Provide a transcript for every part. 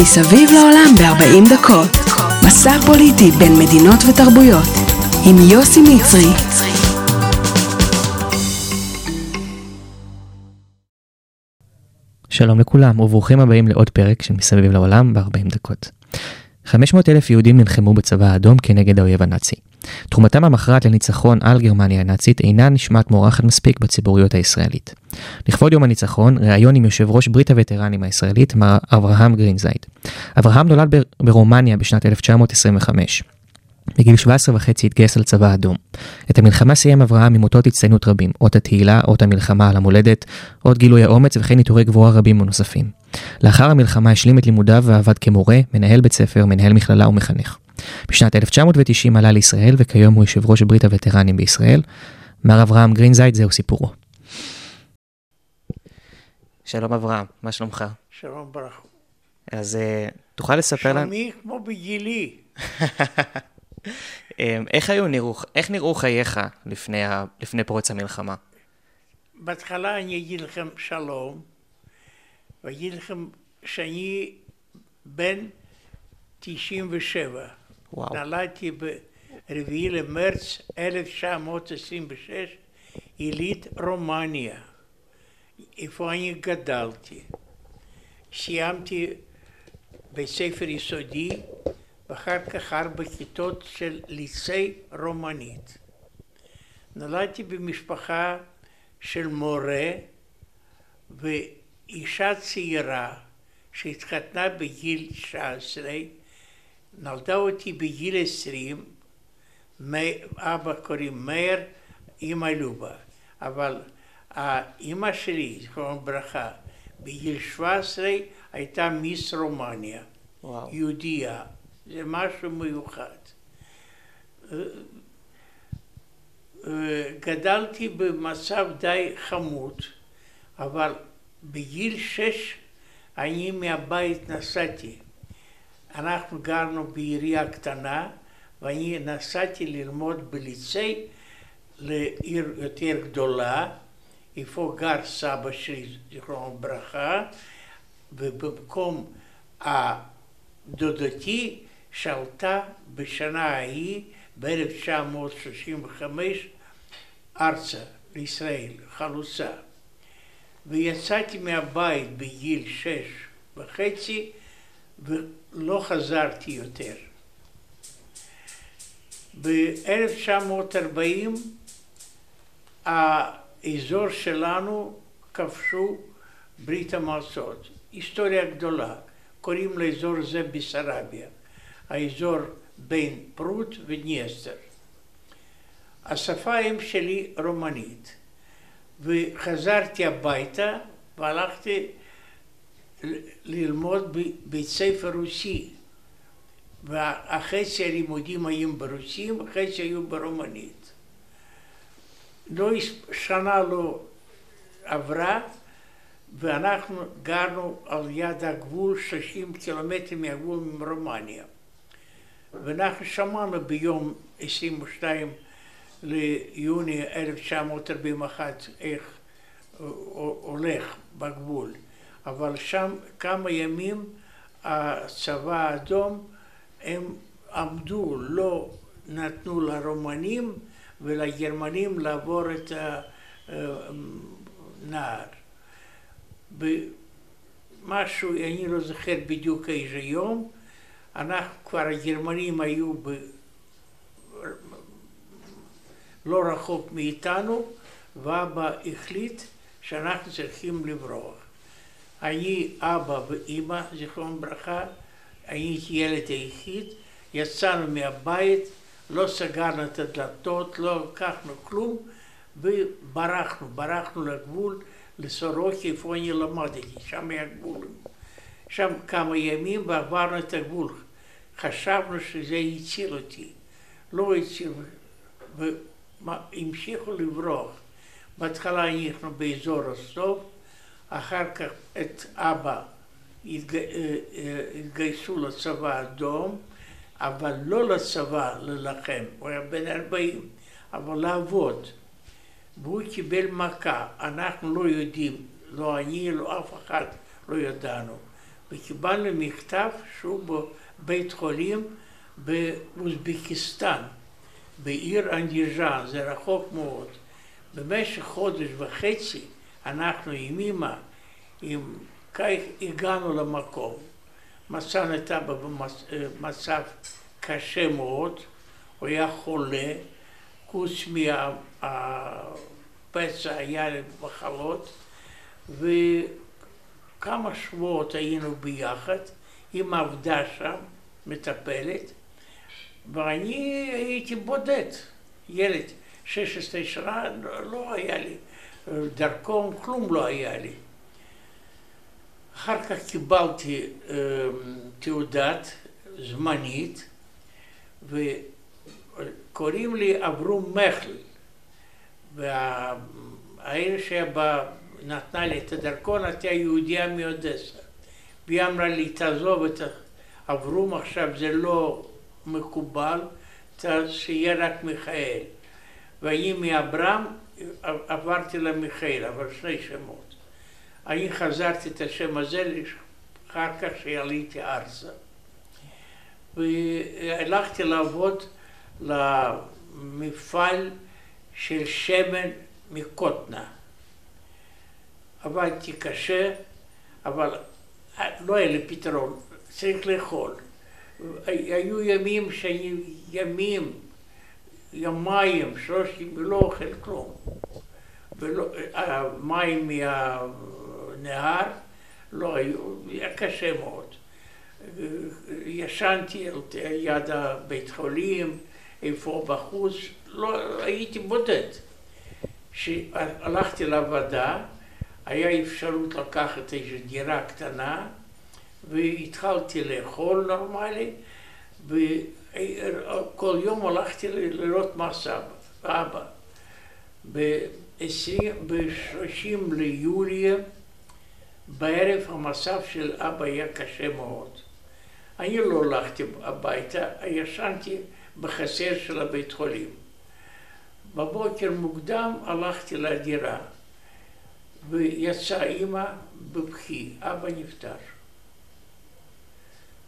מסביב לעולם ב-40 דקות. מסע פוליטי בין מדינות ותרבויות. עם יוסי מצרי. שלום לכולם וברוכים הבאים לעוד פרק של מסביב לעולם ב-40 דקות. 500 אלף יהודים נלחמו בצבא האדום כנגד האויב הנאצי. תרומתם המכרעת לניצחון על גרמניה הנאצית אינה נשמעת מוערכת מספיק בציבוריות הישראלית. לכבוד יום הניצחון, ראיון עם יושב ראש ברית הווטרנים הישראלית, מר אברהם גרינזייד. אברהם נולד ברומניה בשנת 1925. בגיל 17 וחצי התגייס לצבא האדום. את המלחמה סיים אברהם עם אותות הצטיינות רבים, אות התהילה, אות המלחמה על המולדת, אות גילוי האומץ וכן עיטורי גבורה רבים ונוספים. לאחר המלחמה השלים את לימודיו ועבד כמורה, מנהל בית ספר, מנהל מכללה ומחנך. בשנת 1990 עלה לישראל וכיום הוא יושב ראש ברית הווטרנים בישראל. מר אברהם גרינזייד זהו סיפורו. שלום אברהם, מה שלומך? שלום ברכה. אז uh, תוכל לספר לנו... שלומי כמו בגילי. אמ, איך היו נראו, איך נראו חייך לפני, ה, לפני פרוץ המלחמה? בהתחלה אני אגיד לכם שלום, ואגיד לכם שאני בן 97. וואו. נולדתי ב-4 למרץ 1926, עילית רומניה, איפה אני גדלתי. סיימתי בית ספר יסודי ואחר כך ארבע כיתות של ליסי רומנית. נולדתי במשפחה של מורה ואישה צעירה שהתחתנה בגיל 19, נולדה אותי בגיל 20, אבא קוראים מאיר, אמא לובה, אבל האמא שלי, זכרון ברכה, בגיל 17 הייתה מיס רומניה, וואו. יהודייה. זה משהו מיוחד. גדלתי במצב די חמוד, אבל בגיל שש אני מהבית נסעתי. אנחנו גרנו בעירייה קטנה ואני נסעתי ללמוד בליצי לעיר יותר גדולה, איפה גר סבא שלי, זיכרונו לברכה, ובמקום דודתי שלטה בשנה ההיא, ב-1935, ארצה, לישראל, חלוצה. ויצאתי מהבית בגיל שש וחצי ולא חזרתי יותר. ב-1940 האזור שלנו כבשו ברית המועצות. היסטוריה גדולה. קוראים לאזור זה בסרביה, האזור בין פרוט וניאסטר. השפה אם שלי רומנית, וחזרתי הביתה והלכתי ללמוד בבית ספר רוסי, והחצי הלימודים היו ברוסים, החצי היו ברומנית. לא, שנה לא עברה ואנחנו גרנו על יד הגבול 60 קילומטר מהגבול רומניה. ואנחנו שמענו ביום 22 ליוני 1941 איך הולך בגבול, אבל שם כמה ימים הצבא האדום הם עמדו, לא נתנו לרומנים ולגרמנים לעבור את הנהר. במשהו, אני לא זוכר בדיוק איזה יום, אנחנו כבר, הגרמנים היו ב... לא רחוק מאיתנו, ואבא החליט שאנחנו צריכים לברוח. אני, אבא ואימא, זיכרון ברכה, הייתי ילד היחיד, יצאנו מהבית, לא סגרנו את הדלתות, לא לקחנו כלום, וברחנו, ברחנו לגבול. לסורוקי, איפה אני למדתי, שם היה גבול. שם כמה ימים ועברנו את הגבול. חשבנו שזה הציל אותי. לא הציל, והמשיכו לברוח. בהתחלה אנחנו באזור הסוף, אחר כך את אבא התגייסו לצבא האדום, אבל לא לצבא ללחם, הוא היה בן 40, אבל לעבוד. והוא קיבל מכה, אנחנו לא יודעים, לא אני, לא אף אחד לא ידענו. וקיבלנו מכתב שהוא בבית חולים באוזבקיסטן, בעיר אנדיז'אן, זה רחוק מאוד. במשך חודש וחצי אנחנו עם אמא, עם כך הגענו למקום. מצאנו את אבא במצב קשה מאוד, הוא היה חולה, חוץ מהפצע היה מחלות, וכמה שבועות היינו ביחד, אמא עבדה שם, מטפלת, ואני הייתי בודד, ילד, 16 שנה לא היה לי דרכון, כלום לא היה לי. אחר כך קיבלתי אה, תעודת זמנית, וקוראים לי אברום מחל, והעיר שנתנה לי את הדרכון הייתה יהודיה מאודסה, והיא אמרה לי, תעזוב את אברום עכשיו, זה לא מקובל, שיהיה רק מיכאל. ואני מאברהם עברתי למיכאל, אבל שני שמות. אני חזרתי את השם הזה אחר כך שעליתי ארצה. והלכתי לעבוד למפעל של שמן מקוטנה. עבדתי קשה, אבל לא היה לי פתרון, צריך לאכול. היו ימים שאני, ימים, יומיים, שלושים, ולא אוכל כלום. ולא, המים מהנהר לא היו, היה קשה מאוד. ישנתי על יד הבית חולים, איפה בחוץ, לא, הייתי בודד. כשהלכתי לעבודה, היה אפשרות לקחת איזו דירה קטנה, והתחלתי לאכול נורמלי, וכל יום הלכתי לראות מה סבא, אבא. ב-30 ליולי בערב המצב של אבא היה קשה מאוד. אני לא הלכתי הביתה, ישנתי בחסר של הבית חולים. בבוקר מוקדם הלכתי לדירה, ויצאה אימא בבכי, אבא נפטר.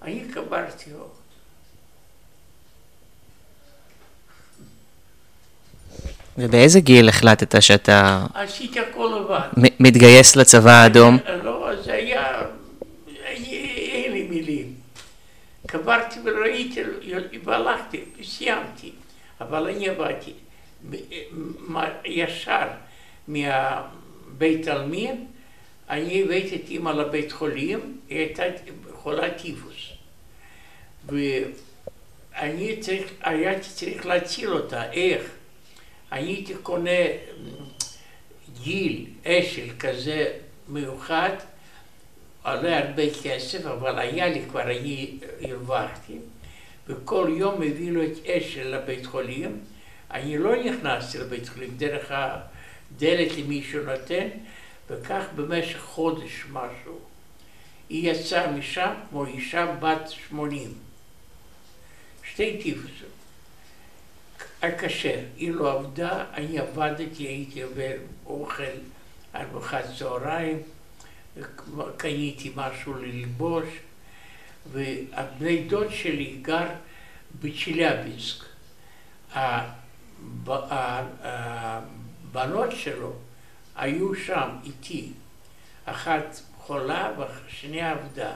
אני קברתי אותו. ובאיזה גיל החלטת שאתה... עשיתי הכל לבד. מתגייס לצבא האדום? לא, זה היה... אין לי מילים. קברתי וראיתי, והלכתי, סיימתי, אבל אני עבדתי ישר מהבית עלמין, אני הבאתי את אימא לבית חולים, היא הייתה חולת טיפוס. ואני צריך, הייתי צריך להציל אותה, איך? הייתי קונה גיל אשל כזה מיוחד, עולה הרבה כסף, אבל היה לי כבר, הרווחתי, וכל יום הביאו את אשל לבית חולים. אני לא נכנסתי לבית חולים דרך הדלת למישהו נותן, וכך במשך חודש משהו. היא יצאה משם כמו אישה בת שמונים. שתי טיפוסים. הקשה, היא לא עבדה, אני עבדתי, הייתי עובר אוכל, ארוחת צהריים, קניתי משהו ללבוש, והבני דוד שלי גר בצ'ילאבינסק. הבנות שלו היו שם איתי, אחת חולה והשנייה עבדה,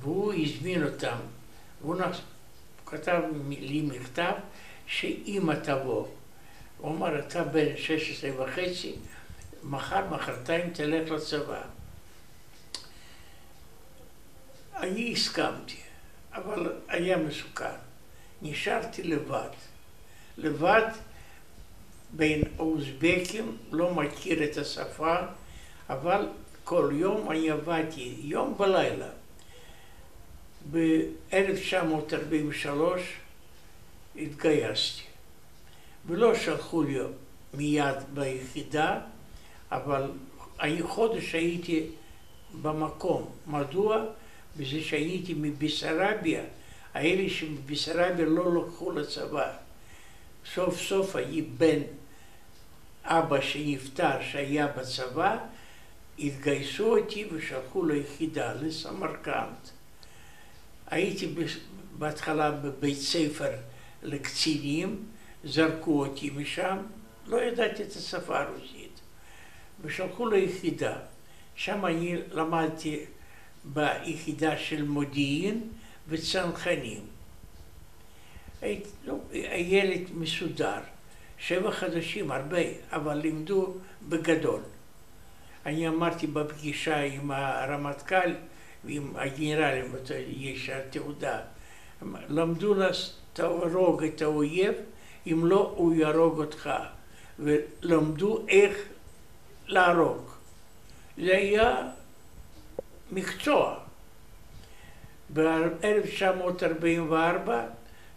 והוא הזמין אותם, והוא כתב לי מכתב שאמא תבוא. הוא אמר, אתה בן 16 וחצי, מחר, מחרתיים תלך לצבא. אני הסכמתי, אבל היה מסוכן. נשארתי לבד. לבד בין אוזבקים, לא מכיר את השפה, אבל כל יום אני עבדתי, יום ולילה. ב-1943 התגייסתי. ולא שלחו לי מיד ביחידה, אבל חודש הייתי במקום. מדוע? בזה שהייתי מבסרביה, האלה שבסרביה לא לקחו לצבא. סוף סוף אני בן אבא שנפטר שהיה בצבא, התגייסו אותי ושלחו ליחידה, לסמרקנד. הייתי בהתחלה בבית ספר לקצינים, זרקו אותי משם, לא ידעתי את השפה הרוסית. ושלחו ליחידה. שם אני למדתי ביחידה של מודיעין וצנחנים. לא, הילד מסודר, שבע חודשים, הרבה, אבל לימדו בגדול. אני אמרתי בפגישה עם הרמטכ"ל ועם הגנרלים, יש התעודה, למדו להרוג את האויב, אם לא, הוא יהרוג אותך. ולמדו איך להרוג. זה היה מקצוע. ב-1944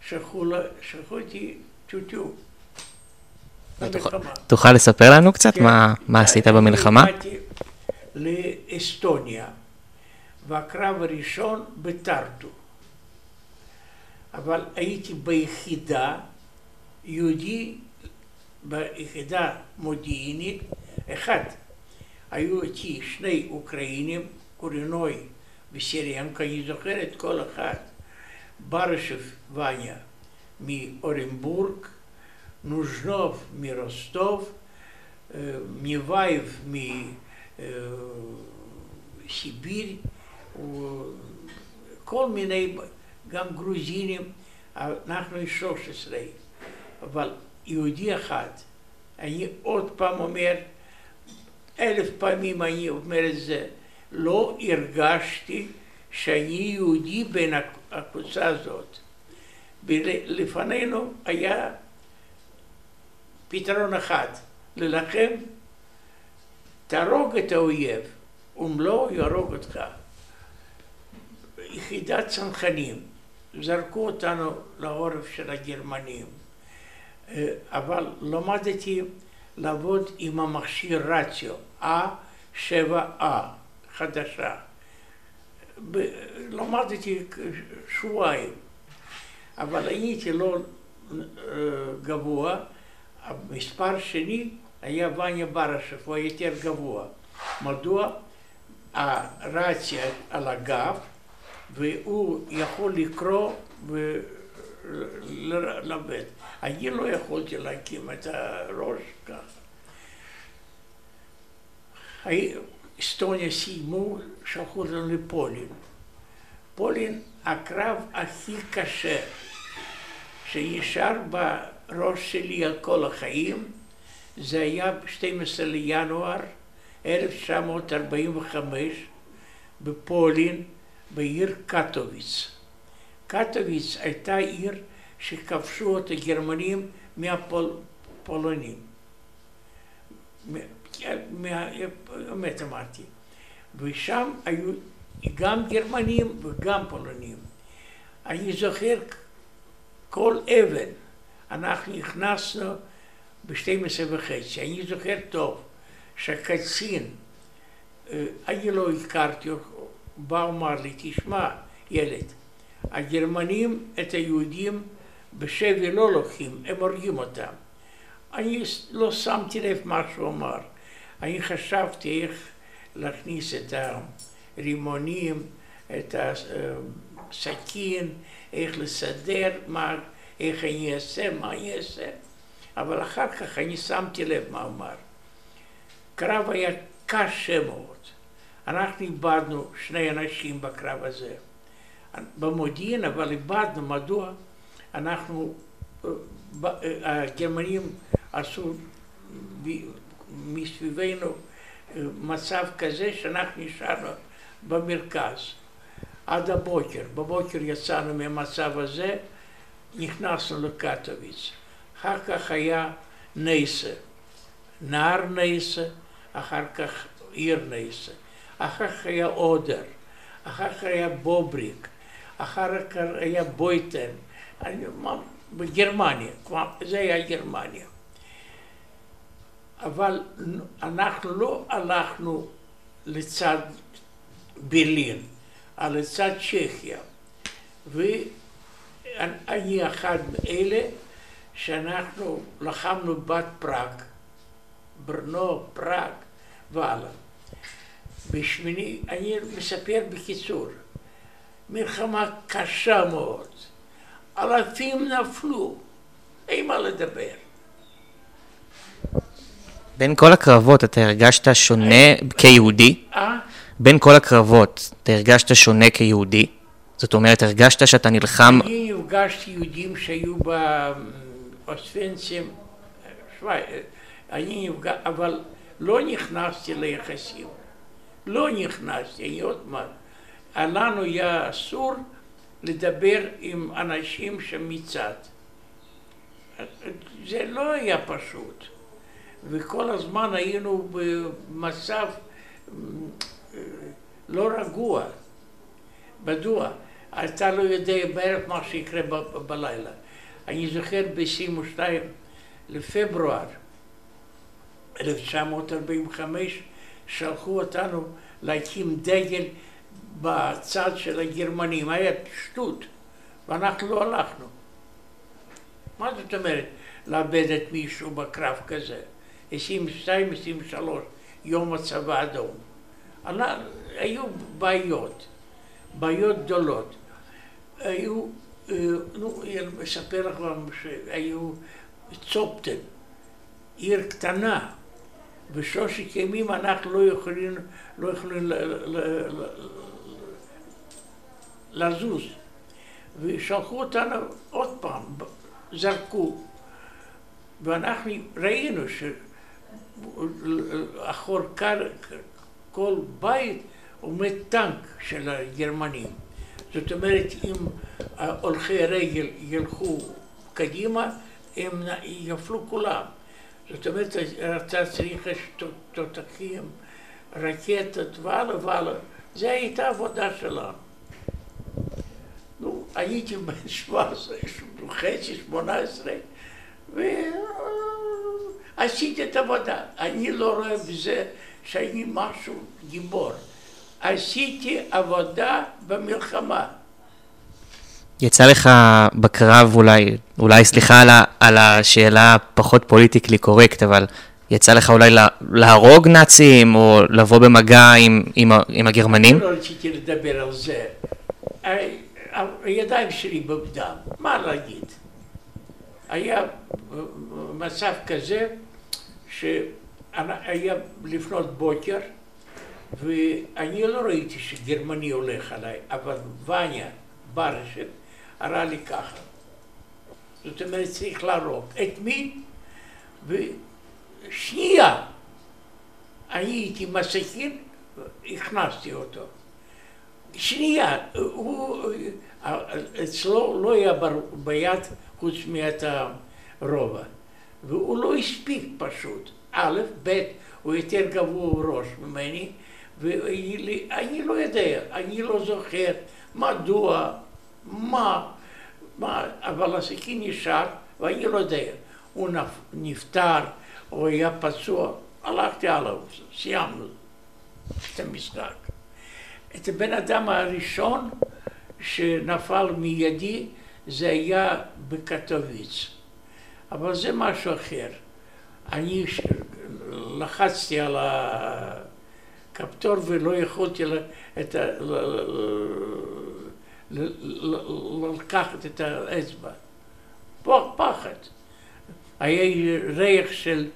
שלחו אותי טוטו. תוכל לספר לנו קצת כן. מה, מה עשית במלחמה? הגעתי לאסטוניה, והקרב הראשון בטרטו. אבל הייתי ביחידה, יהודי ביחידה מודיעינית, אחד. היו איתי שני אוקראינים, קורינוי וסירנקה, אני זוכר את כל אחד. ברשב וניה מאורנבורג, נוז'נוב מרוסטוב, ניבייב מסיביר, כל מיני, גם גרוזינים, אנחנו 13, אבל יהודי אחד. אני עוד פעם אומר, אלף פעמים אני אומר את זה, לא הרגשתי שאני יהודי בין הקבוצה הזאת. לפנינו היה פתרון אחד, ללחם, תהרוג את האויב, אם לא יהרוג אותך. יחידת צנחנים, זרקו אותנו לעורף של הגרמנים. אבל למדתי לעבוד עם המכשיר רציו, A7A, חדשה. למדתי שבועיים, אבל הייתי לא גבוה, המספר שני היה וניה ברשף, הוא היה יותר גבוה. מדוע? הרציה על הגב, והוא יכול לקרוא וללמד. אני לא יכולתי להקים את הראש ככה. אסטוניה סיימו, שלחו אותנו לפולין. פולין, הקרב הכי קשה שנשאר בראש שלי על כל החיים, זה היה ב-12 לינואר 1945 בפולין, בעיר קטוביץ. קטוביץ הייתה עיר שכבשו את הגרמנים מהפולנים. באמת אמרתי. ושם היו גם גרמנים וגם פולנים. אני זוכר כל אבן, אנחנו נכנסנו ב-12 וחצי. אני זוכר טוב שקצין, אה, אני לא הכרתי, בא ואמר לי, תשמע, ילד, הגרמנים את היהודים בשבי לא לוקחים, הם הורגים אותם. אני לא שמתי לב מה שהוא אמר. אני חשבתי איך להכניס את הרימונים, את הסכין, איך לסדר, מה, איך אני אעשה, מה אני אעשה. אבל אחר כך אני שמתי לב מה אמר. קרב היה קשה מאוד. אנחנו איבדנו שני אנשים בקרב הזה. במודיעין, אבל איבדנו, מדוע? אנחנו, אה, אה, הגרמנים עשו מסביבנו אה, מצב כזה שאנחנו נשארנו במרכז עד הבוקר. בבוקר יצאנו מהמצב הזה, נכנסנו לקטוביץ. אחר כך היה נייסה, נהר נייסה, אחר כך עיר נייסה, אחר כך היה אודר, אחר כך היה בובריק, אחר כך היה בויטן, בגרמניה, זה היה גרמניה. אבל אנחנו לא הלכנו לצד ברלין, אלא לצד צ'כיה. ואני אחד מאלה שאנחנו לחמנו בת פראג, ברנו, פראג והלאה. בשמיני, אני מספר בקיצור, מלחמה קשה מאוד, אלפים נפלו, אין מה לדבר. בין כל הקרבות אתה הרגשת שונה כיהודי? אה? בין כל הקרבות אתה הרגשת שונה כיהודי? זאת אומרת, הרגשת שאתה נלחם... אני נפגשתי יהודים שהיו באוספנצים, אני נפגש, אבל לא נכנסתי ליחסים. לא נכנסתי, עוד מעט. לנו היה אסור לדבר עם אנשים שמצד. זה לא היה פשוט. וכל הזמן היינו במצב לא רגוע. מדוע? אתה לא יודע בערך מה שיקרה ב- בלילה. אני זוכר ב-22 לפברואר 1945 שלחו אותנו להקים דגל בצד של הגרמנים, היה שטות, ואנחנו לא הלכנו. מה זאת אומרת לאבד את מישהו בקרב כזה? 22-23 יום הצבא האדום. היו בעיות, בעיות גדולות. היו, אה, נו, אני אספר לך שהיו צופטן, עיר קטנה, ושלושת ימים אנחנו לא יכולים, לא יכולים לזוז. ושלחו אותנו עוד פעם, זרקו. ואנחנו ראינו שאחור כל בית עומד טנק של הגרמנים. זאת אומרת, אם הולכי רגל ילכו קדימה, הם יפלו כולם. זאת אומרת, אתה צריך תותחים, רקטות והלאה והלאה. זו הייתה עבודה שלנו. נו, הייתי בן 17 וחצי, 18, ועשיתי את העבודה. אני לא רואה בזה שאני משהו גיבור. עשיתי עבודה במלחמה. יצא לך בקרב אולי, אולי סליחה על, על השאלה הפחות פוליטיקלי קורקט, אבל יצא לך אולי לה, להרוג נאצים או לבוא במגע עם, עם, עם הגרמנים? לא רציתי לדבר על זה. הידיים שלי בדם, מה להגיד? היה מצב כזה שהיה לפנות בוקר ואני לא ראיתי שגרמני הולך עליי, אבל וניה ברשת הראה לי ככה. זאת אומרת, צריך להרוג. את מי? ושנייה, אני הייתי מסכין, הכנסתי אותו. שנייה, הוא, אצלו לא היה ביד חוץ מאת הרובע, והוא לא הספיק פשוט. א', ב', הוא יותר גבוה ראש ממני, ואני לא יודע, אני לא זוכר מדוע, מה, אבל הסכין נשאר ואני לא יודע, הוא נפטר או היה פצוע, הלכתי הלאה, סיימנו את המשחק. את הבן אדם הראשון שנפל מידי זה היה בקטוביץ, אבל זה משהו אחר. אני לחצתי על ה... כפתור ולא יכולתי את ה... לקחת את האצבע. פחד. היה ריח של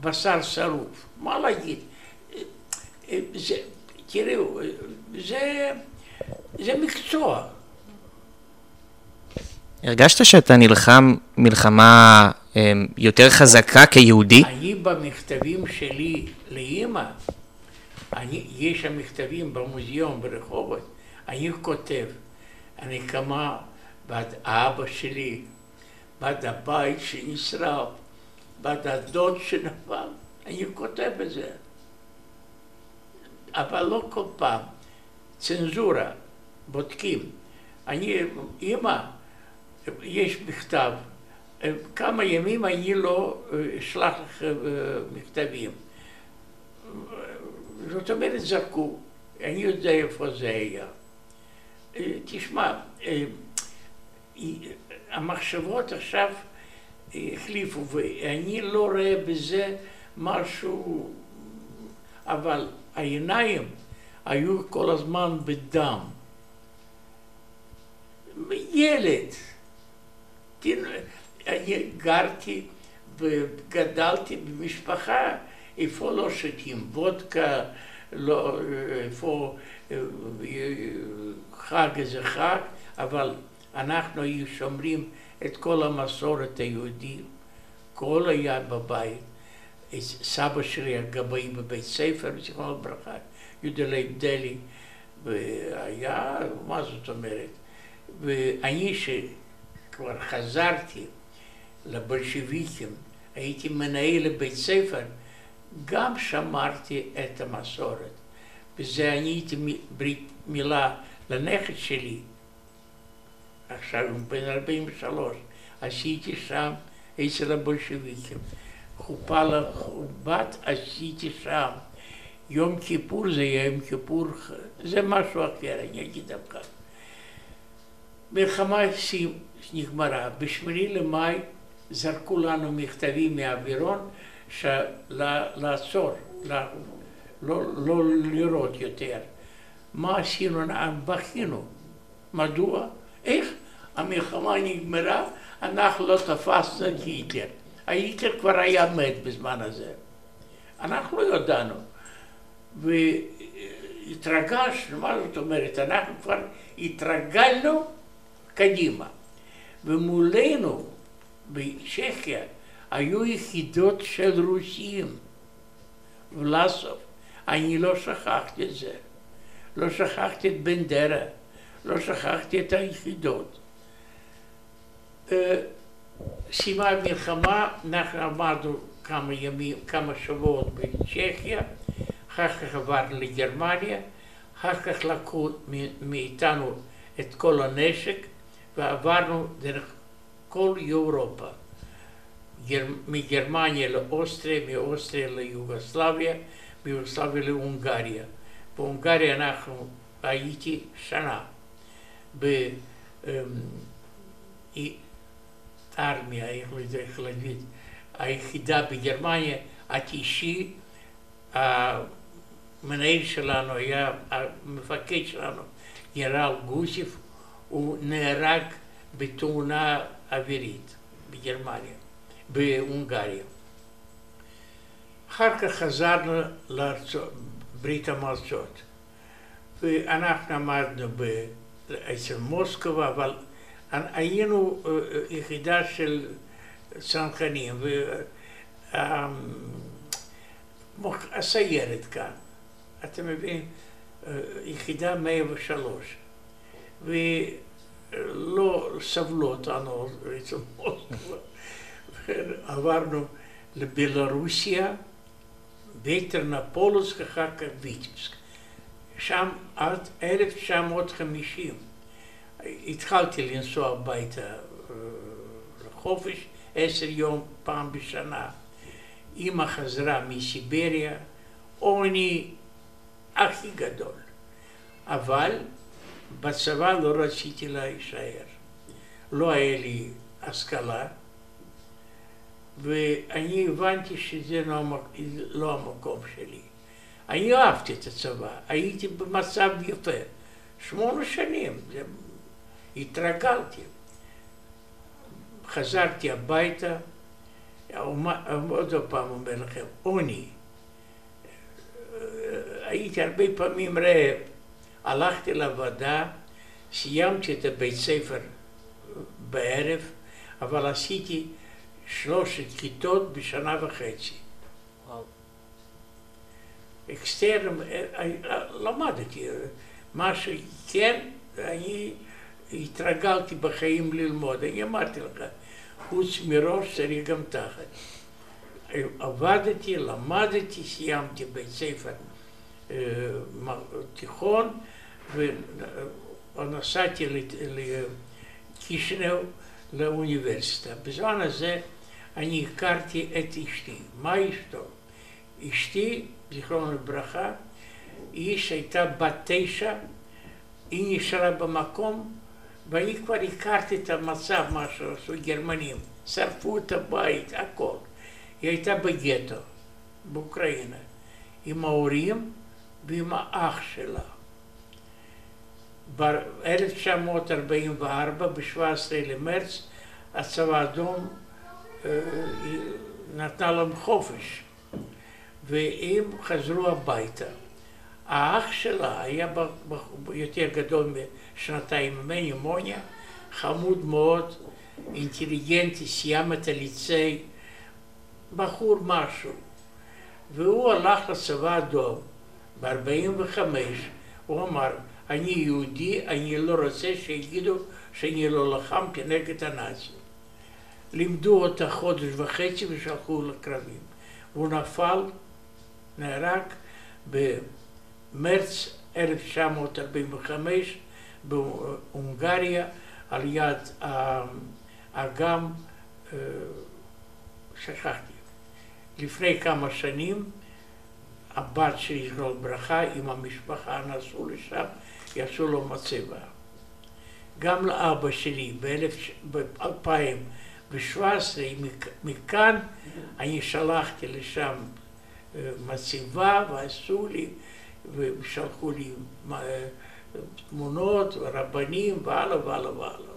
בשר שרוף. מה להגיד? זה, תראו, זה, זה מקצוע. הרגשת שאתה נלחם מלחמה יותר חזקה כיהודי? אני במכתבים שלי לאימא אני, יש שם מכתבים במוזיאון ברחובות, אני כותב, כמה בעד האבא שלי, בעד הבית שנשרף, בעד הדוד שנפל, אני כותב את זה. אבל לא כל פעם, צנזורה, בודקים. אני, אמא, יש מכתב, כמה ימים אני לא אשלח לך מכתבים. זאת אומרת, זרקו, אני יודע איפה זה היה. תשמע, המחשבות עכשיו החליפו, ואני לא רואה בזה משהו, אבל העיניים היו כל הזמן בדם. ילד. אני גרתי וגדלתי במשפחה איפה לא שותים וודקה, לא, איפה חג איזה חג, אבל אנחנו שומרים את כל המסורת היהודית, כל היה בבית. סבא שלי הגבאי בבית ספר, זיכרונו לברכה, יהודה לייב דלי, והיה, מה זאת אומרת? ואני שכבר חזרתי לבולשביקים, הייתי מנהל לבית ספר, גם שמרתי את המסורת. וזה אני הייתי ברית מילה לנכד שלי, עכשיו הוא בן 43, עשיתי שם אצל הבולשביקים. חופה לבת עשיתי שם. יום כיפור זה יום כיפור, זה משהו אחר, אני אגיד לך. מלחמה נגמרה. בשמיני למאי זרקו לנו מכתבים מהאווירון לעצור, לא, לא, לראות יותר. מה עשינו? בכינו. מדוע? איך? המלחמה נגמרה, אנחנו לא תפסנו את היטלר. היטלר כבר היה מת בזמן הזה. אנחנו לא ידענו. והתרגשנו, מה זאת אומרת? אנחנו כבר התרגלנו קדימה. ומולנו בצ'כיה היו יחידות של רוסים. ולסוב, אני לא שכחתי את זה. לא שכחתי את בנדרה, לא שכחתי את היחידות. סיימה המלחמה, אנחנו עמדנו כמה ימים, כמה שבועות בצ'כיה, אחר כך עברנו לגרמניה, אחר כך לקחו מאיתנו את כל הנשק ועברנו דרך כל אירופה, מגרמניה לאוסטריה, מאוסטריה ליוגוסלביה, מיוגוסלביה להונגריה. בהונגריה אנחנו הייתי שנה. הארמיה, איך להגיד, היחידה בגרמניה, התשעי, המנהל שלנו היה, המפקד שלנו, גנרל גוסיף, הוא נהרג בתאונה אווירית בגרמניה, בהונגריה. אחר כך חזרנו לברית המועצות, ואנחנו עמדנו אצל מוסקבה, אבל היינו יחידה של צנחנים, והסיירת כאן, אתה מבין, יחידה 103, ולא סבלו אותנו אצל מוסקבה, עברנו לבלרוסיה, וטרנפולוס, אחר כך ויטבסק. שם עד 1950 התחלתי לנסוע הביתה לחופש עשר יום פעם בשנה. אימא חזרה מסיבריה, עוני הכי גדול. אבל בצבא לא רציתי להישאר. לא היה לי השכלה, ואני הבנתי שזה לא, לא המקום שלי. אני אהבתי את הצבא, הייתי במצב יפה. שמונה שנים, זה התרגלתי. חזרתי הביתה, עוד פעם אומר לכם, עוני. הייתי הרבה פעמים רעב, הלכתי לעבודה, סיימתי את הבית ספר בערב, אבל עשיתי שלושת כיתות בשנה וחצי. אקסטרן, אה, אה, למדתי, מה שכן, אני התרגלתי בחיים ללמוד, אני אמרתי לך, חוץ מראש צריך גם תחת. עבדתי, למדתי, סיימתי בית ספר אה, תיכון ונסעתי לקישנב לאוניברסיטה. בזמן הזה אני הכרתי את אשתי. מה אשתו? אשתי, זיכרונו לברכה, היא שהייתה בת תשע, היא נשארה במקום ואני כבר הכרתי את המצב, מה שעשו גרמנים, שרפו את הבית, הכל. היא הייתה בגטו, באוקראינה, עם ההורים ועם האח שלה. ב-1944, ב-17 למרץ, הצבא האדום נתנה להם חופש, והם חזרו הביתה. האח שלה היה יותר גדול משנתיים ממני, מוניה, חמוד מאוד, אינטליגנטי, סיים את הליצי, בחור משהו. והוא הלך לצבא האדום ב-45, הוא אמר, אני יהודי, אני לא רוצה שיגידו שאני לא לחם כנגד הנאצים. לימדו אותה חודש וחצי ושלחו לקרבים. והוא נפל, נהרג במרץ 1945 בהונגריה על יד האגם, אה, שכחתי, לפני כמה שנים הבת של זכרו ברכה עם המשפחה נסעו לשם, יעשו לו מצבה. גם לאבא שלי ב-2017, מכאן אני שלחתי לשם אה, מצבה ועשו לי, ושלחו לי אה, תמונות, רבנים והלאה והלאה והלאה.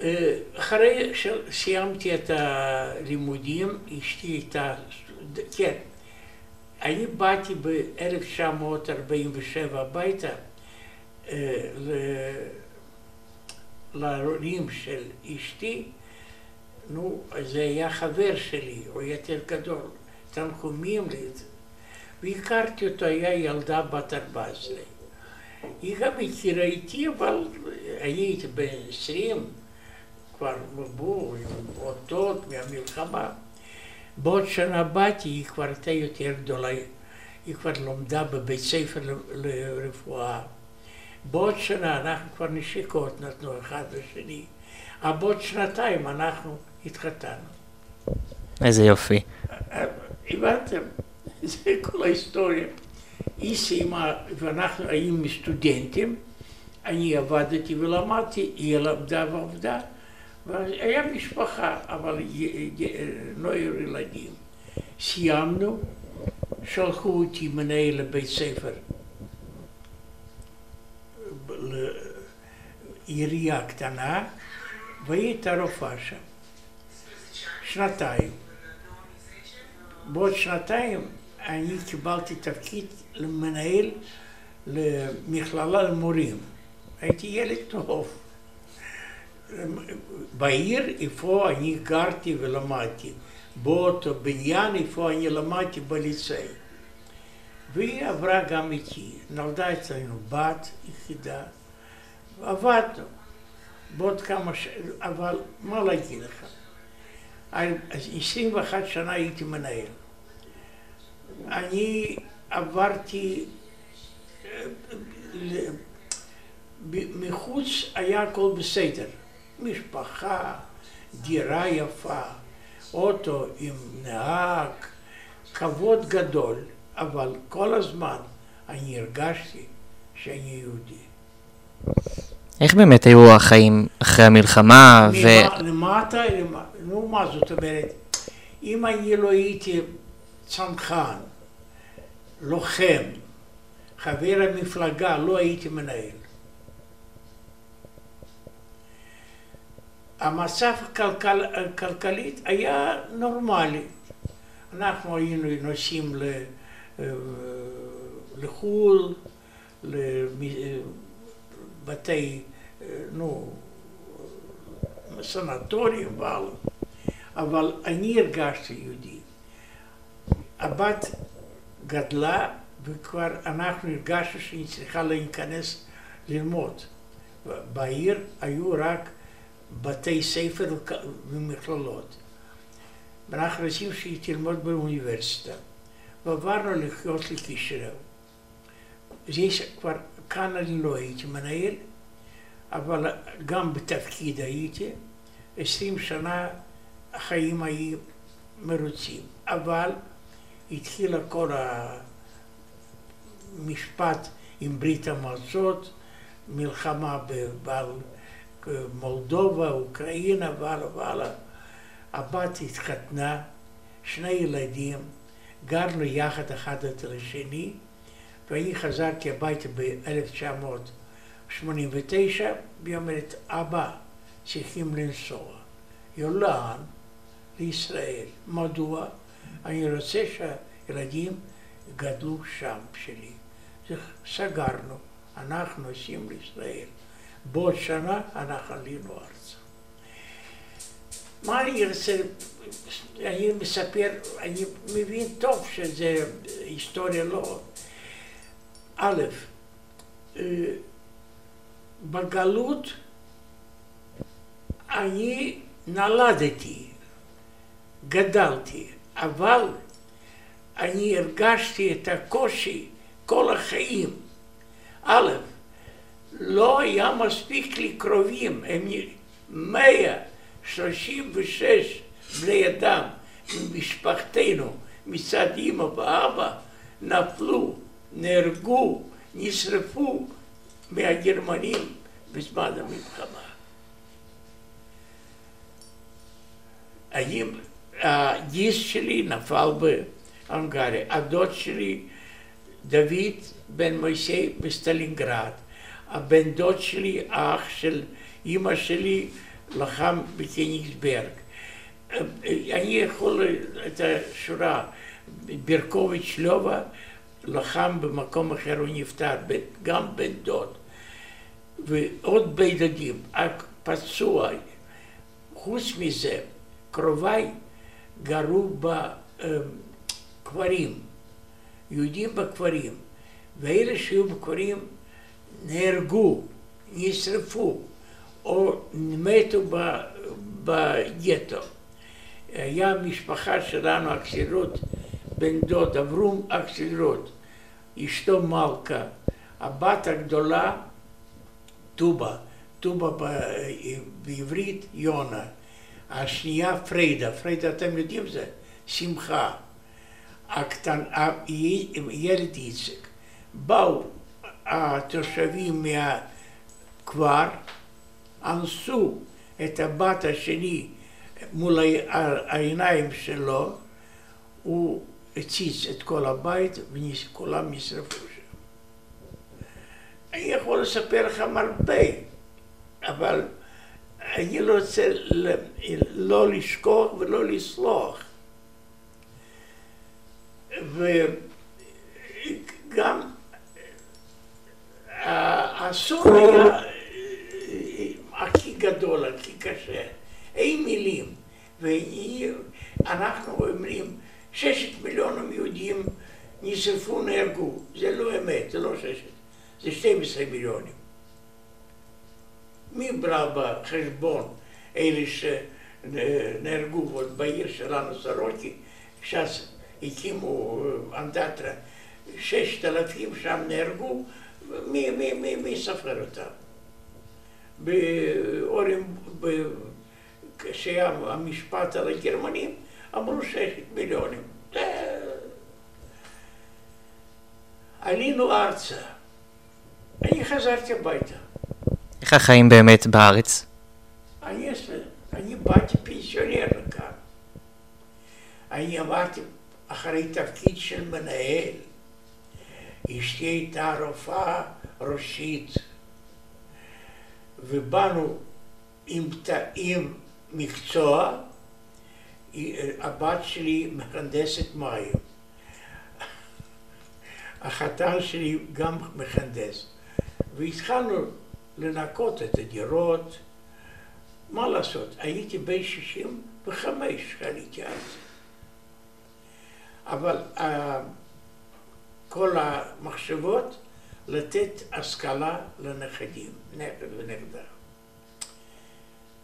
אה, אחרי שסיימתי את הלימודים, אשתי הייתה, כן, אני באתי ב-1947 הביתה להורים של אשתי, נו, זה היה חבר שלי, הוא יותר גדול, תנחומים לי את זה. והכרתי אותו, היה ילדה בת 14. היא גם הכירה איתי, אבל הייתי בן 20, כבר בואו, עם אותות מהמלחמה. בעוד שנה באתי, היא כבר הייתה יותר גדולה, היא כבר לומדה בבית ספר לרפואה. בעוד שנה אנחנו כבר נשיקות נתנו אחד לשני. אבל בעוד שנתיים אנחנו התחתנו. איזה יופי. הבנתם? זה כל ההיסטוריה. היא סיימה, ואנחנו היינו סטודנטים, אני עבדתי ולמדתי, היא למדה ועבדה. והיה משפחה, אבל לא היו ילדים. סיימנו, שלחו אותי מנהל לבית ספר, לעירייה קטנה, והיא הייתה רופאה שם. שנתיים. בעוד שנתיים אני קיבלתי תפקיד למנהל למכללה למורים. הייתי ילד טוב. בעיר איפה אני גרתי ולמדתי, באותו בניין איפה אני למדתי בליצאי. והיא עברה גם איתי, נולדה אצלנו בת יחידה, עבדנו בעוד כמה ש... אבל מה להגיד לך, אז 21 שנה הייתי מנהל. אני עברתי, מחוץ היה הכל בסדר. משפחה, דירה יפה, אוטו עם נהג, כבוד גדול, אבל כל הזמן אני הרגשתי שאני יהודי. איך באמת היו החיים אחרי המלחמה? ו... למטה, נו מה זאת אומרת, אם אני לא הייתי צנחן, לוחם, חבר המפלגה, לא הייתי מנהל. המצב הכלכל, הכלכלית היה נורמלי. אנחנו היינו נוסעים אה, לחו"ל, לבתי, נו, סנטורים, אבל, אבל אני הרגשתי יהודי. הבת גדלה וכבר אנחנו הרגשנו שהיא צריכה להיכנס ללמוד. בעיר היו רק בתי ספר ומכללות. ואנחנו רוצים שהיא תלמוד באוניברסיטה. ועברנו לחיות לקישרב. יש כבר, כאן אני לא הייתי מנהל, אבל גם בתפקיד הייתי. עשרים שנה החיים היו מרוצים. אבל התחילה כל המשפט עם ברית המועצות, מלחמה בבעל מולדובה, אוקראינה והלאה והלאה. הבת התחתנה, שני ילדים, גרנו יחד אחד אצל השני, ואני חזרתי הביתה ב-1989, והיא אומרת, אבא, צריכים לנסוע. יולן לישראל. מדוע? אני רוצה שהילדים גדלו שם שלי. סגרנו, אנחנו עושים לישראל. בעוד שנה אנחנו עלינו ארצה. מה אני רוצה, אני מספר, אני מבין טוב שזה היסטוריה לא. א', אה, בגלות אני נולדתי, גדלתי, אבל אני הרגשתי את הקושי כל החיים. א', לא היה מספיק לי קרובים, הם 136 בני אדם ממשפחתנו מצד אמא ואבא נפלו, נהרגו, נשרפו מהגרמנים בזמן המלחמה. הגיס שלי נפל בהונגריה, הדוד שלי דוד בן מויסי בסטלינגרד, הבן דוד שלי, האח של אימא שלי, לחם בקניגסברג. אני יכול את השורה, ברקוביץ' לובה לחם במקום אחר, הוא נפטר, גם בן דוד. ועוד בן דודים, פצוע. חוץ מזה, קרוביי גרו בכפרים, יהודים בכפרים, ואלה שהיו בכפרים נהרגו, נשרפו, או מתו בגטו. היה משפחה שלנו, אקסלרות, בן דוד, אברום אקסלרות, אשתו מלכה, הבת הגדולה, טובה, טובה בעברית יונה. השנייה פריידה, פריידה אתם יודעים זה, שמחה, הקטן, ילד איציק, באו התושבים מהכפר, אנסו את הבת השני מול העיניים שלו, הוא הציץ את כל הבית וכולם נשרפו שם. אני יכול לספר לכם הרבה, אבל אני לא רוצה לא לשכוח ולא לסלוח. וגם האסון היה הכי גדול, הכי קשה. אין מילים. ואנחנו אומרים, ששת מיליון יהודים נשרפו, נהרגו. זה לא אמת, זה לא ששת, זה 12 מיליונים. מי ברא בחשבון אלה שנהרגו עוד בעיר שלנו, סורוקי, שאז הקימו אנדטרה, ששת אלפים שם נהרגו, מי, מי, מי, מי ספר אותם? באורים, כשהיה המשפט על הגרמנים, אמרו ששת מיליונים. עלינו ארצה. אני חזרתי הביתה. איך החיים באמת בארץ? אני, אני באתי פנסיונר לכאן. אני עברתי אחרי תפקיד של מנהל. אשתי הייתה רופאה ראשית, ובאנו עם, עם מקצוע, הבת שלי מהנדסת מים. החתן שלי גם מהנדס. והתחלנו לנקות את הדירות. מה לעשות, הייתי בן 65 כשעליתי אז. אבל uh, כל המחשבות לתת השכלה לנכדים, נכד ונכדה.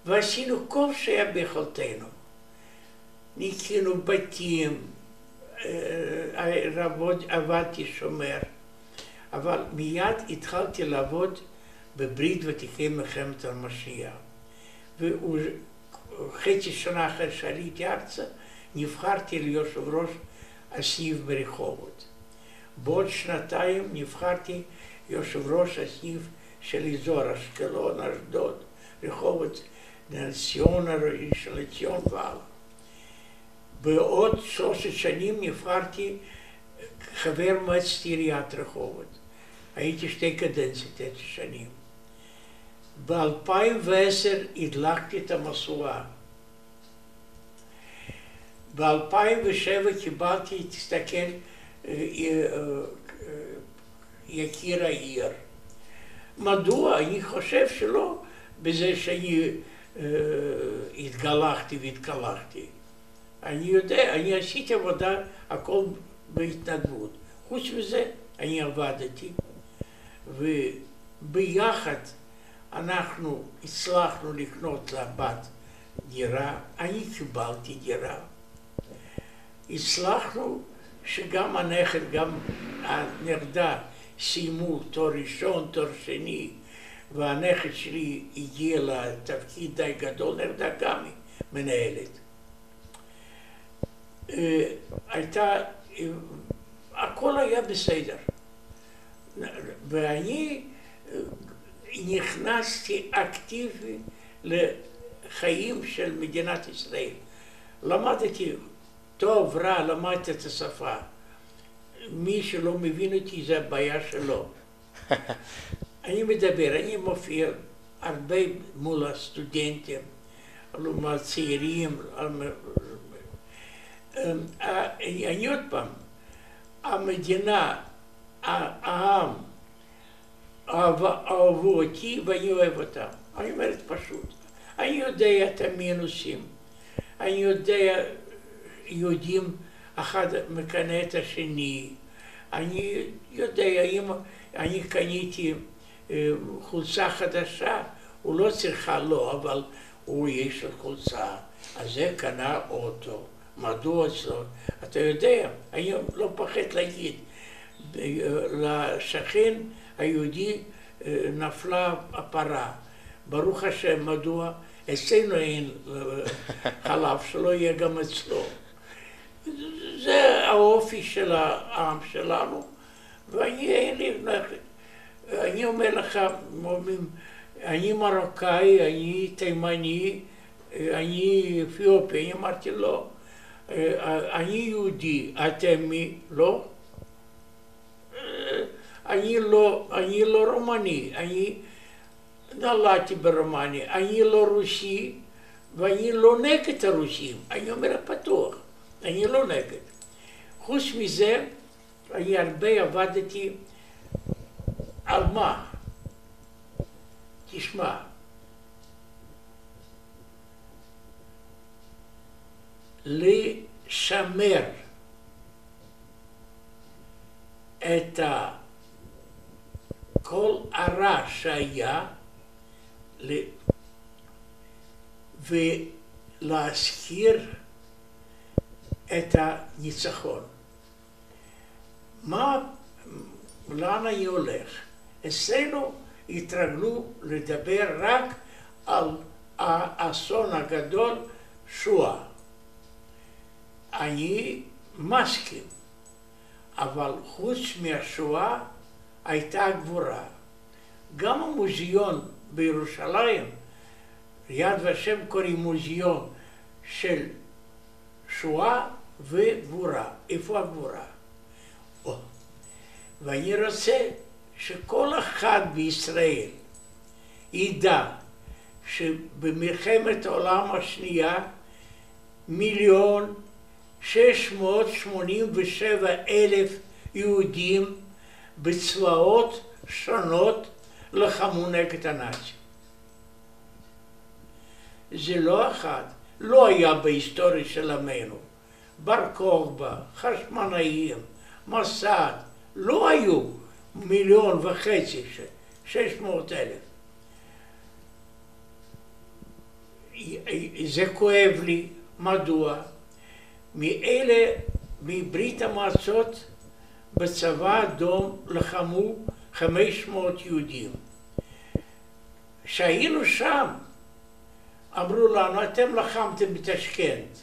ועשינו כל שהיה ביכולתנו. ניקינו בתים, רבות עבדתי שומר, אבל מיד התחלתי לעבוד בברית ותיקי מלחמת השנייה. וחצי שנה אחרי שעליתי ארצה, נבחרתי ליושב ראש הסניף ברחובות. בעוד שנתיים נבחרתי יושב ראש הסניף של אזור אשקלון, אשדוד, רחובות, נס ציונה, ראשון לציון והלאה. בעוד שלוש שנים נבחרתי חבר מועצת עיריית רחובות. הייתי שתי קדנציות, תשע שנים. ב-2010 הדלקתי את המשואה. ב-2007 קיבלתי, תסתכל, יקיר העיר. מדוע? אני חושב שלא בזה שאני התגלחתי והתקלחתי. אני יודע, אני עשיתי עבודה, הכל בהתנדבות. חוץ מזה, אני עבדתי, וביחד אנחנו הצלחנו לקנות לבת דירה, אני קיבלתי דירה. הצלחנו שגם הנכד, גם הנכדה סיימו תואר ראשון, תואר שני, והנכד שלי הגיע לתפקיד די גדול, נכדה גם מנהלת. אה, הייתה, הכל היה בסדר. ואני אה, נכנסתי אקטיבי לחיים של מדינת ישראל. למדתי טוב, רע, למדתי את השפה. מי שלא מבין אותי זה הבעיה שלו. אני מדבר, אני מופיע הרבה מול הסטודנטים, מול הצעירים, אני עוד פעם, המדינה, העם, אהבו אותי ואני אוהב אותם. אני אומרת פשוט. אני יודע את המינוסים. אני יודע, יהודים אחד מקנא את השני. אני יודע, אם אני קניתי אה, חולצה חדשה, הוא לא צריכה לו, אבל הוא יש לו חולצה, אז זה קנה אוטו. מדוע אצלו? אתה יודע, אני לא פוחד להגיד, לשכן היהודי אה, נפלה הפרה. ברוך השם, מדוע? אצלנו אין אה, חלב, שלא יהיה גם אצלו. זה האופי של העם שלנו, ואני. אני אומר לך, אני מרוקאי, אני תימני, אה, אני אתיופי, אני אמרתי לא. אני יהודי, אתם מי? לא? אני לא, אני לא רומני, אני נולדתי ברומניה, אני לא רוסי ואני לא נגד הרוסים, אני אומר פתוח, אני לא נגד. חוץ מזה, אני הרבה עבדתי על מה? תשמע, לשמר את כל הרע שהיה ולהזכיר את הניצחון. מה, לאן אני הולך? אצלנו התרגלו לדבר רק על האסון הגדול, שואה. אני מסכים, אבל חוץ מהשואה הייתה גבורה. גם המוזיאון בירושלים, יד ושם קוראים מוזיאון של שואה וגבורה. איפה הגבורה? ואני רוצה שכל אחד בישראל ידע שבמלחמת העולם השנייה מיליון 687 אלף יהודים בצבאות שונות לחמו נגד הנאצים. זה לא אחד, לא היה בהיסטוריה של עמנו. בר כוכבא, חשמנאים, מסד, לא היו מיליון וחצי, שש מאות אלף. זה כואב לי, מדוע? מאלה, מברית המועצות, בצבא האדום לחמו 500 יהודים. כשהיינו שם, אמרו לנו, אתם לחמתם בתשכנת,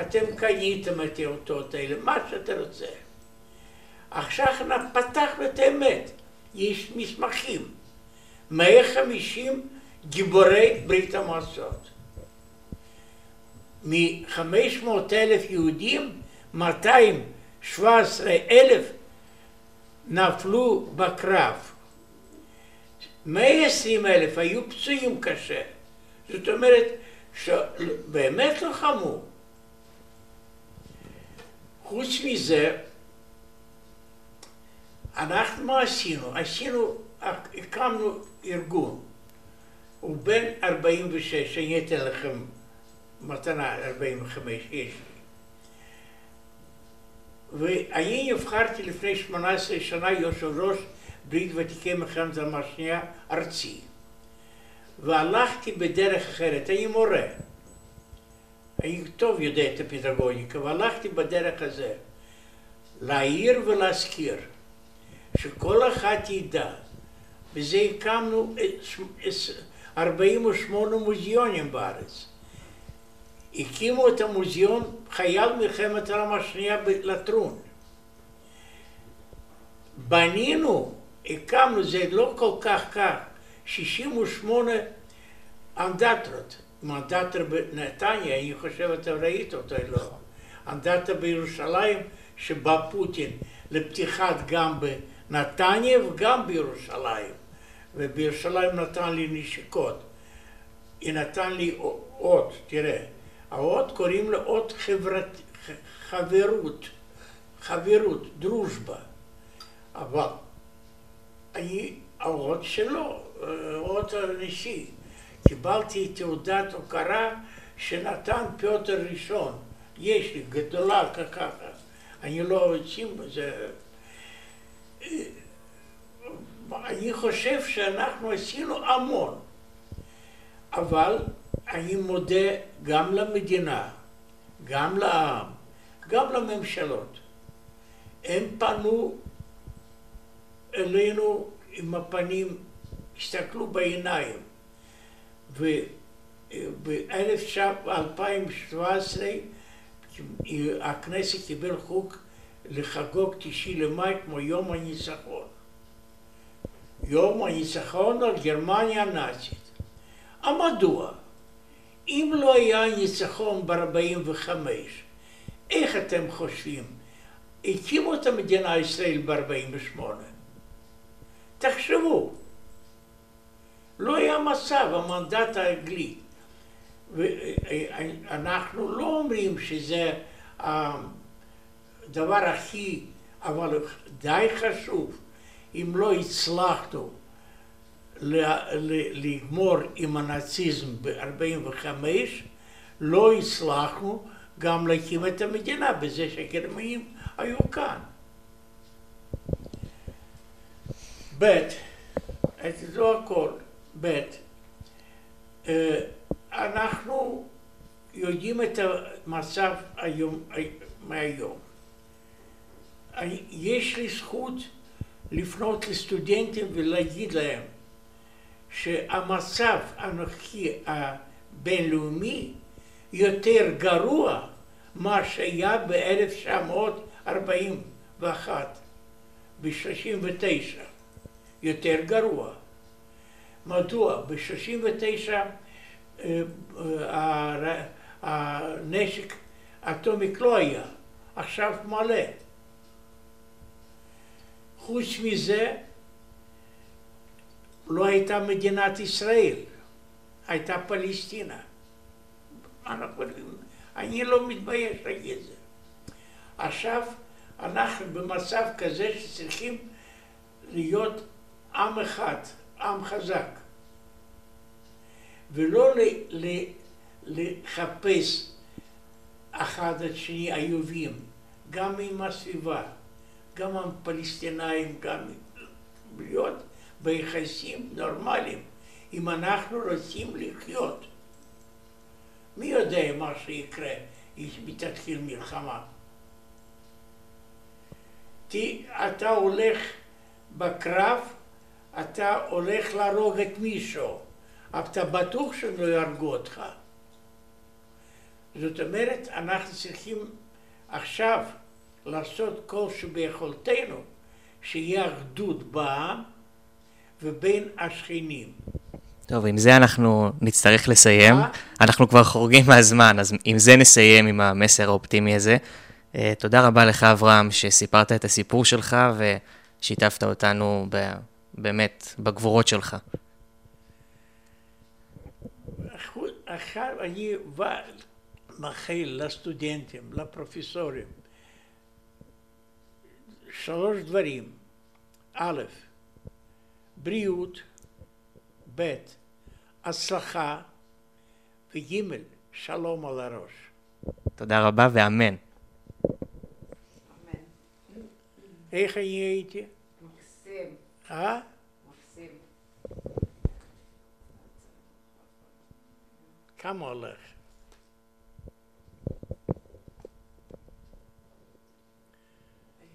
אתם קניתם את האותות האלה, מה שאתה רוצה. עכשיו פתחנו את האמת, יש מסמכים. 150 גיבורי ברית המועצות. מ-500 אלף יהודים, 217 אלף נפלו בקרב. 120 אלף היו פצועים קשה. זאת אומרת, שבאמת לחמו. חוץ מזה, אנחנו מה עשינו? עשינו, הקמנו ארגון. הוא בן 46, אני אתן לכם מתנה 45, יש לי. ואני נבחרתי לפני 18 שנה יושב ראש ברית ותיקי מלחמת העולם השנייה ארצי. והלכתי בדרך אחרת, אני מורה. טוב יודע את הפדגוגיקה, והלכתי בדרך הזה. להעיר ולהזכיר, שכל אחד ידע, וזה הקמנו 48 מוזיאונים בארץ. הקימו את המוזיאון חייל מלחמת העולם השנייה בלטרון. בנינו, הקמנו, זה לא כל כך כך, 68 אנדטרות. אנדטר בנתניה, אני חושב אתה ראית אותו, לא. אנדטר בירושלים, שבא פוטין לפתיחת גם בנתניה וגם בירושלים. ובירושלים נתן לי נשיקות. היא נתן לי אות, תראה, האות קוראים לה אות חברת, חברות, חברות, דרושבה. אבל אני, האות שלו, אות הנשיא. קיבלתי תעודת הוקרה שנתן פיוטר ראשון. יש לי, גדולה ככה. אני לא רוצים בזה. אני חושב שאנחנו עשינו המון, אבל אני מודה גם למדינה, גם לעם, גם לממשלות. הם פנו אלינו עם הפנים, הסתכלו בעיניים, וב-2017 הכנסת קיבל חוק לחגוג תשעי למאי כמו יום הניצחון. יום הניצחון על גרמניה הנאצית. המדוע? אם לא היה ניצחון ב-45, איך אתם חושבים? הקימו את המדינה ישראל ב-48. תחשבו, לא היה מצב, המנדט האנגלי. ואנחנו לא אומרים שזה הדבר הכי, אבל די חשוב. אם לא הצלחנו לגמור עם הנאציזם ב-45, לא הצלחנו גם להקים את המדינה בזה שהגרמנים היו כאן. ב', זה הכל, ב', אה, אנחנו יודעים את המצב היום, מהיום. יש לי זכות לפנות לסטודנטים ולהגיד להם שהמצב הנוכחי הבינלאומי יותר גרוע מה שהיה ב-1941, ב-39, יותר גרוע. מדוע? ב-39 אה, אה, הנשק האטומי לא היה, עכשיו מלא. חוץ מזה, לא הייתה מדינת ישראל, הייתה פלסטינה. אני לא מתבייש להגיד זה. עכשיו אנחנו במצב כזה שצריכים להיות עם אחד, עם חזק, ולא לחפש אחד את שני איובים, גם עם הסביבה. גם הפלסטינאים, גם להיות ביחסים נורמליים, אם אנחנו רוצים לחיות. מי יודע מה שיקרה אם תתחיל מלחמה? כי אתה הולך בקרב, אתה הולך להרוג את מישהו, אבל אתה בטוח שהם לא יהרגו אותך. זאת אומרת, אנחנו צריכים עכשיו לעשות כל שביכולתנו שיהיה אחדות בעם ובין השכנים. טוב, עם זה אנחנו נצטרך לסיים. מה? אנחנו כבר חורגים מהזמן, אז עם זה נסיים, עם המסר האופטימי הזה. אה, תודה רבה לך, אברהם, שסיפרת את הסיפור שלך ושיתפת אותנו ב- באמת בגבורות שלך. עכשיו אני בא מאחל לסטודנטים, לפרופסורים, שלוש דברים. א', בריאות, ב', הצלחה, וג', שלום על הראש. תודה רבה ואמן. איך אני הייתי? מקסים, אה? מקסים. כמה הולך?